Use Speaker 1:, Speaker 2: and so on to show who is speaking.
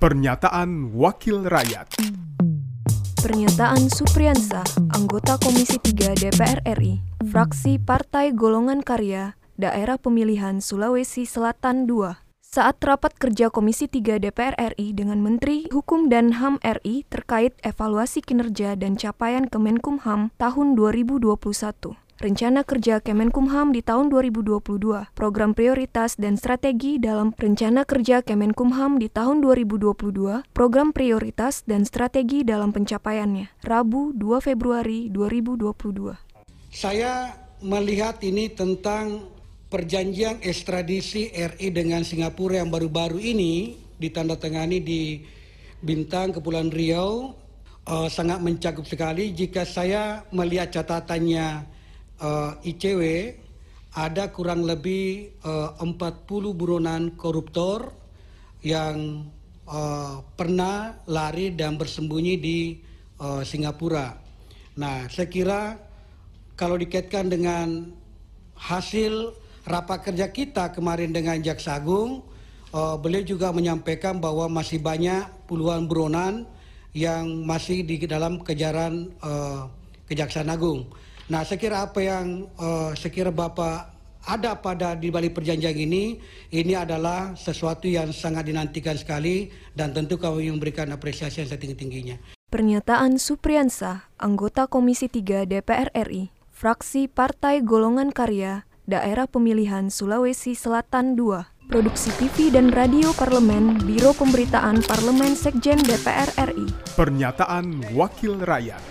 Speaker 1: Pernyataan Wakil Rakyat
Speaker 2: Pernyataan Supriyansa, anggota Komisi 3 DPR RI, fraksi Partai Golongan Karya, Daerah Pemilihan Sulawesi Selatan II. Saat rapat kerja Komisi 3 DPR RI dengan Menteri Hukum dan HAM RI terkait evaluasi kinerja dan capaian Kemenkumham tahun 2021. Rencana Kerja Kemenkumham di tahun 2022, Program Prioritas dan Strategi dalam Rencana Kerja Kemenkumham di tahun 2022, Program Prioritas dan Strategi dalam pencapaiannya, Rabu 2 Februari 2022.
Speaker 3: Saya melihat ini tentang perjanjian ekstradisi RI dengan Singapura yang baru-baru ini ditandatangani di Bintang, Kepulauan Riau, uh, sangat mencakup sekali. Jika saya melihat catatannya uh, ICW ada kurang lebih uh, 40 buronan koruptor yang uh, pernah lari dan bersembunyi di uh, Singapura. Nah, saya kira kalau dikaitkan dengan hasil rapat kerja kita kemarin dengan Jaksa Agung, uh, beliau juga menyampaikan bahwa masih banyak puluhan buronan yang masih di dalam kejaran uh, Kejaksaan Agung. Nah, saya kira apa yang uh, saya kira Bapak ada pada di balik perjanjian ini, ini adalah sesuatu yang sangat dinantikan sekali dan tentu kami memberikan apresiasi yang setinggi-tingginya.
Speaker 2: Pernyataan Supriyansa, anggota Komisi 3 DPR RI, fraksi Partai Golongan Karya, Daerah Pemilihan Sulawesi Selatan II. Produksi TV dan Radio Parlemen, Biro Pemberitaan Parlemen Sekjen DPR RI.
Speaker 1: Pernyataan Wakil Rakyat